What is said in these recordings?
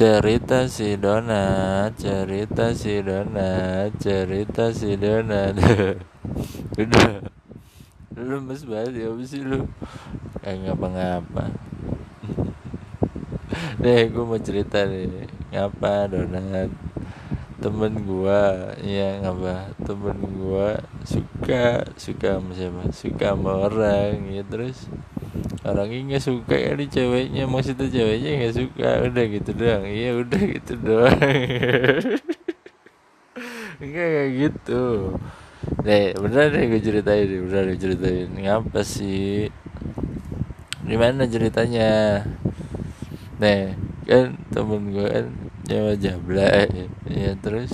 cerita si donat cerita si donat cerita si donat udah. Lu mas banget ya sih lu? Kayak ngapa-ngapa. Deh gue mau cerita nih. Ngapa donat temen gua ya ngapa? Temen gua suka suka sama siapa? Suka sama orang ya terus orangnya nggak suka ya di ceweknya maksudnya ceweknya nggak suka. Udah gitu doang. Iya udah gitu doang. Enggak kayak gitu. Deh bener deh gue ceritain deh bener gue ceritain. Ngapa sih? Gimana ceritanya? Nih kan temen gue kan nyawa jablay. Ya terus?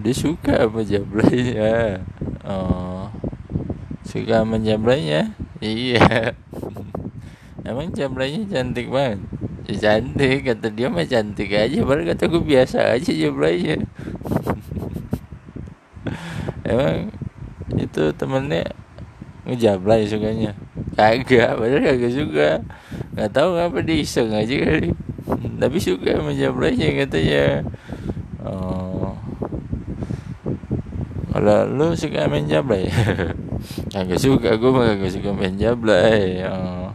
Dia suka sama jablaynya. Oh. Suka sama jablaynya iya. Emang jablaynya cantik banget. Ya, cantik kata dia mah cantik aja. Baru kata gue biasa aja jablaynya emang itu temennya ngejablay sukanya? Kagak padahal kagak suka. Nggak tahu ngapa dia iseng aja kali. Tapi suka menjablaynya katanya. Oh. Kalau lu suka main kagak suka gue mah kagak suka main jablay oh.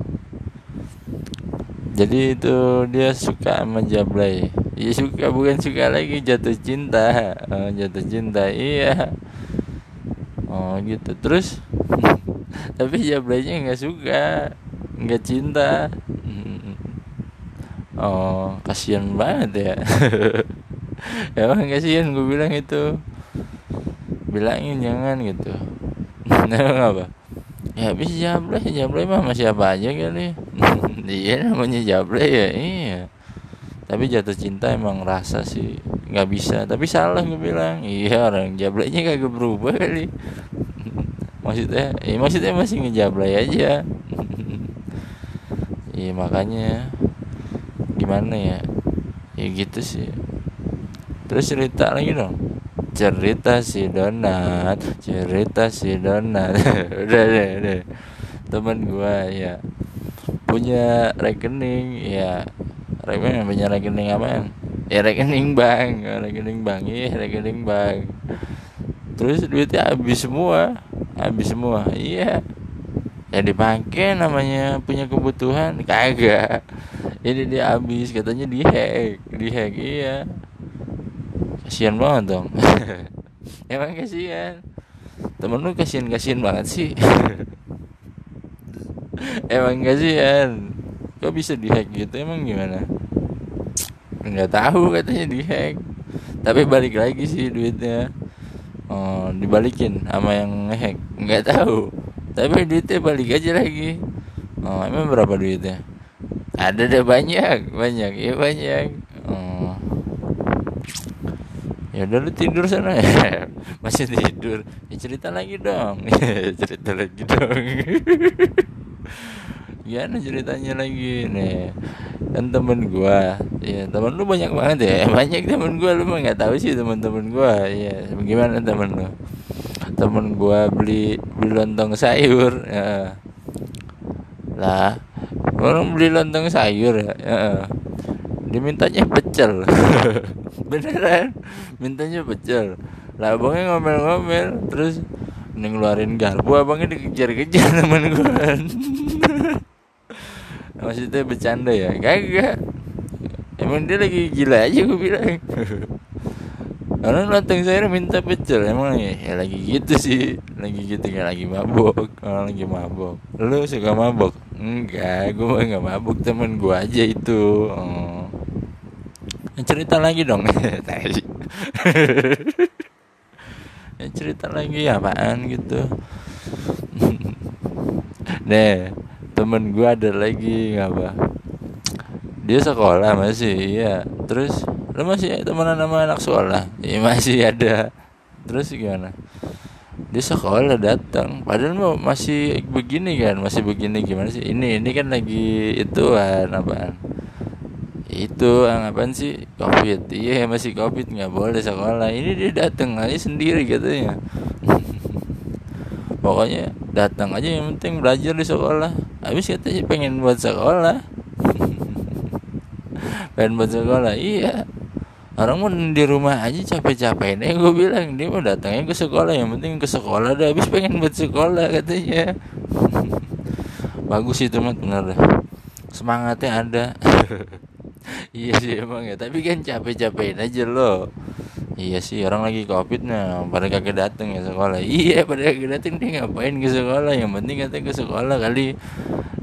jadi itu dia suka menjablay ya suka bukan suka lagi jatuh cinta. Oh, jatuh cinta iya. Oh gitu. Terus tapi jablaynya nggak suka nggak cinta. Oh kasihan banget ya. Emang kasihan gue bilang itu. Bilangin jangan gitu apa? Ya habis jablay jablay mah masih apa aja kali. Iya namanya jablay ya iya. Tapi jatuh cinta emang rasa sih nggak bisa. Tapi salah gue bilang. Iya orang jablaynya kagak berubah kali. Maksudnya ya maksudnya masih ngejablay aja. Iya makanya gimana ya? Ya gitu sih. Terus cerita lagi dong cerita si donat cerita si donat udah deh udah. Teman gua ya. Punya rekening ya. Rekening punya rekening apa ya rekening bank. Rekening bank. Iya rekening bank. Terus duitnya habis semua. Habis semua. Iya. Ya dipakai namanya punya kebutuhan. Kagak. Ini dia habis. Katanya dihack dihack iya kasihan banget dong. Emang kasihan temen lu kasihan kasihan banget sih. Emang kasihan kok bisa dihack gitu? Emang gimana? Nggak tahu katanya dihack. Tapi balik lagi sih duitnya. Oh, dibalikin sama yang ngehack. Nggak tahu. Tapi duitnya balik aja lagi. Oh emang berapa duitnya? Ada deh banyak. Banyak. Ya banyak. Ya udah lu tidur sana. Ya masih tidur. Ya cerita lagi dong. Cerita lagi dong. Gimana ceritanya lagi nih. Kan temen gua ya temen lu banyak banget ya. Banyak temen gua lu mah nggak tahu sih temen-temen gua. Ya gimana temen lu? Temen gua beli beli lontong sayur. Ya. lah orang beli lontong sayur ya, ya. Dimintanya pecel. Beneran? Mintanya pecel. Lah abangnya ngomel-ngomel terus ngeluarin garpu abangnya dikejar-kejar temen gua. Maksudnya bercanda ya? Kagak. Emang dia lagi gila aja gue bilang. Orang lontong saya minta pecel. Emang ya, ya lagi gitu sih. Lagi gitu kayak lagi mabok. Orang lagi mabok. Lu suka mabok? Enggak gue nggak mabuk temen gue aja itu. Oh. Cerita lagi dong. Ya, cerita lagi apaan gitu. Deh temen gue ada lagi apa? Dia sekolah masih iya. Terus lu masih temenan sama anak sekolah? Iya masih ada. Terus gimana? Dia sekolah datang. Padahal mau masih begini kan masih begini gimana sih? Ini ini kan lagi itu kan apaan itu apaan sih? Covid. Iya masih covid nggak boleh sekolah. Ini dia datang aja sendiri katanya. Pokoknya datang aja yang penting belajar di sekolah. Habis katanya pengen buat sekolah. Pengen buat sekolah iya. Orang mau di rumah aja capek-capek nih gue bilang. Dia mau datangnya ke sekolah yang penting ke sekolah dah habis pengen buat sekolah katanya. Bagus itu mat bener semangatnya ada iya sih emang ya tapi kan capek-capekin aja loh Iya sih orang lagi covid nah pada kagak dateng ya sekolah. Iya pada kagak dateng dia ngapain ke sekolah? Yang penting katanya ke sekolah kali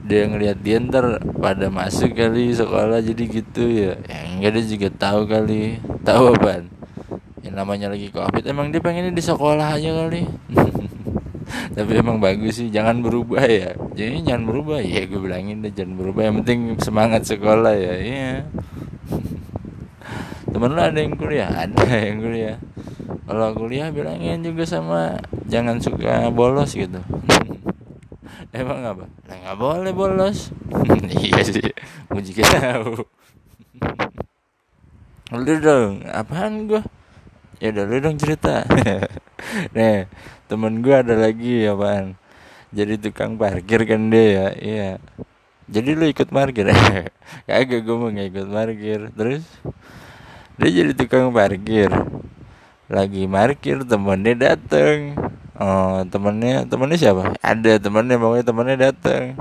dia ngelihat dia ntar pada masuk kali sekolah jadi gitu ya. Yang enggak dia juga tahu kali. Tahu apa? Yang namanya lagi covid emang dia pengennya di sekolah aja kali. Tapi emang bagus sih jangan berubah ya. Jadi jangan berubah ya gue bilangin deh jangan berubah. Yang penting semangat sekolah ya. Iya temen lu ada yang kuliah? Ada yang kuliah. Kalau kuliah bilangin juga sama jangan suka bolos gitu. Emang apa? Nah, nggak boleh bolos. Iya sih mau juga tahu. Lu dong apaan gua? Ya udah lu dong cerita. Nih temen gua ada lagi apaan? Jadi tukang parkir kan dia ya iya jadi lu ikut parkir kagak gue mau ikut parkir terus? Dia jadi tukang parkir. Lagi parkir temennya dateng. Oh temennya temennya siapa? Ada temennya pokoknya temennya dateng.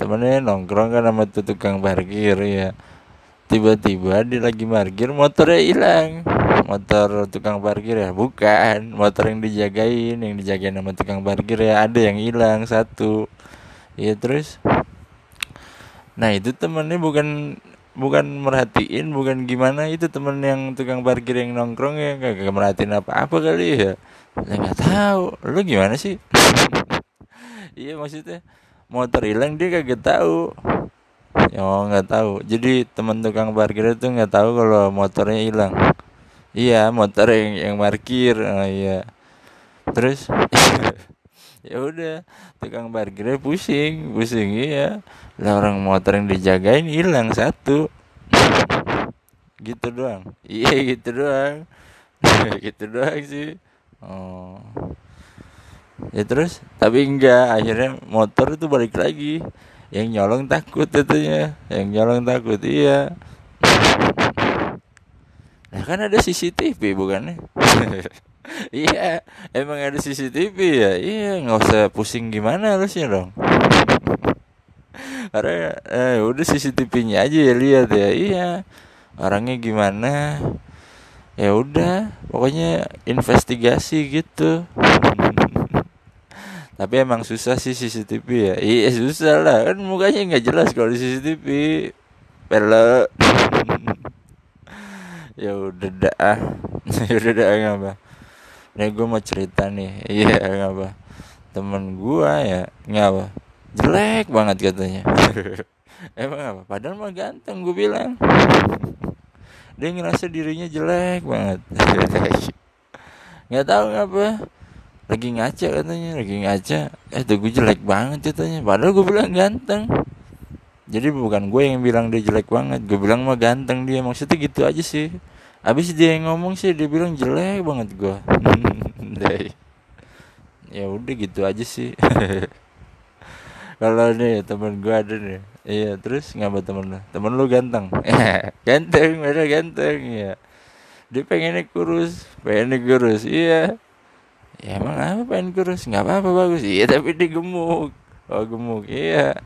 Temennya nongkrong kan sama tukang parkir ya tiba-tiba dia lagi parkir motornya hilang. Motor tukang parkir ya? Bukan. Motor yang dijagain yang dijagain sama tukang parkir ya ada yang hilang satu. Ya terus nah itu temennya bukan bukan merhatiin bukan gimana. Itu temen yang tukang parkir yang nongkrong ya gak, gak merhatiin apa apa kali ya. Saya nggak tahu. Lu gimana sih? Iya maksudnya motor hilang dia kagak tahu. Ya oh, nggak tahu. Jadi teman tukang parkir itu nggak tahu kalau motornya hilang. Iya motor yang yang parkir. Oh, iya. Terus ya udah tukang parkirnya pusing pusing iya. Lah orang motor yang dijagain hilang satu. Gitu doang. Iya gitu doang. Gitu doang sih. Oh. Ya terus tapi enggak akhirnya motor itu balik lagi. Yang nyolong takut tentunya yang nyolong takut iya. Nah kan ada CCTV bukannya iya emang ada CCTV ya? Iya nggak usah pusing gimana harusnya dong. Karena eh udah CCTV-nya aja ya lihat ya. Iya orangnya gimana? Ya udah pokoknya investigasi gitu. Tapi emang susah sih CCTV ya. Iya susah lah. Kan mukanya nggak jelas kalau di CCTV pele. Ya udah dah. Ya udah dah apa nih gue mau cerita nih. Iya ngapa temen gue ya ngapa jelek banget katanya. Emang apa? Padahal mah ganteng gue bilang. Dia ngerasa dirinya jelek banget. Nggak tahu ngapa lagi ngaca katanya lagi ngaca. Eh tuh gue jelek banget katanya. Padahal gue bilang ganteng. Jadi bukan gue yang bilang dia jelek banget. Gue bilang mah ganteng dia. Maksudnya gitu aja sih Abis dia yang ngomong sih dia bilang jelek banget gua. ya udah gitu aja sih. Kalau nih temen gua ada nih. Iya, terus ngapa temen lu? Temen lu ganteng. ganteng, mereka ganteng ya. Dia pengennya kurus, pengennya kurus. Iya. Ya emang apa pengen kurus? Nggak apa-apa bagus. Iya, tapi dia gemuk. Oh, gemuk. Iya.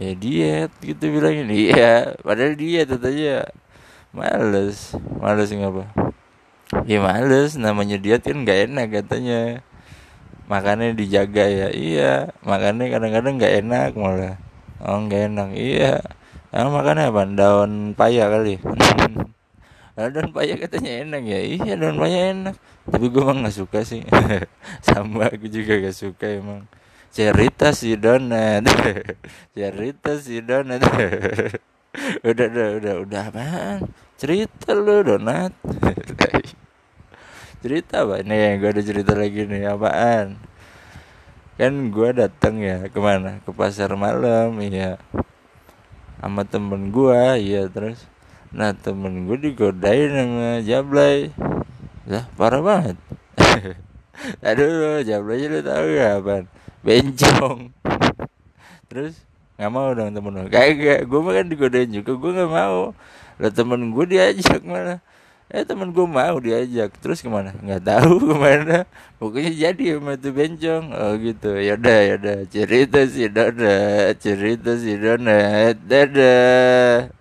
Ya diet gitu bilangin. Iya, padahal diet aja males. Males ngapa? Ya males namanya diet kan nggak enak katanya. Makannya dijaga ya iya. Makannya kadang-kadang nggak enak malah. Oh nggak enak iya. Yang makannya apa? Daun paya kali. Daun paya katanya enak ya? Iya daun paya enak. Tapi gue emang nggak suka sih. Sama aku juga gak suka emang. Cerita si donat. Cerita si donat udah udah udah udah apaan? Cerita lu donat. Cerita apa? Nih gue ada cerita lagi nih apaan? Kan gue datang ya ke mana? Ke pasar malam iya. Sama temen gue iya terus. Nah temen gue digodain sama jablay. Lah parah banget. Aduh jablay lu tau gak apaan? Bencong. Terus nggak mau dong temen lu. Kagak gue mah kan digodain juga gue nggak mau. Lah temen gue diajak malah. Eh temen gue mau diajak. Terus ke mana nggak tahu ke mana. Pokoknya jadi sama tuh bencong. Oh gitu. Yaudah yaudah cerita si donat cerita si donat. Dadah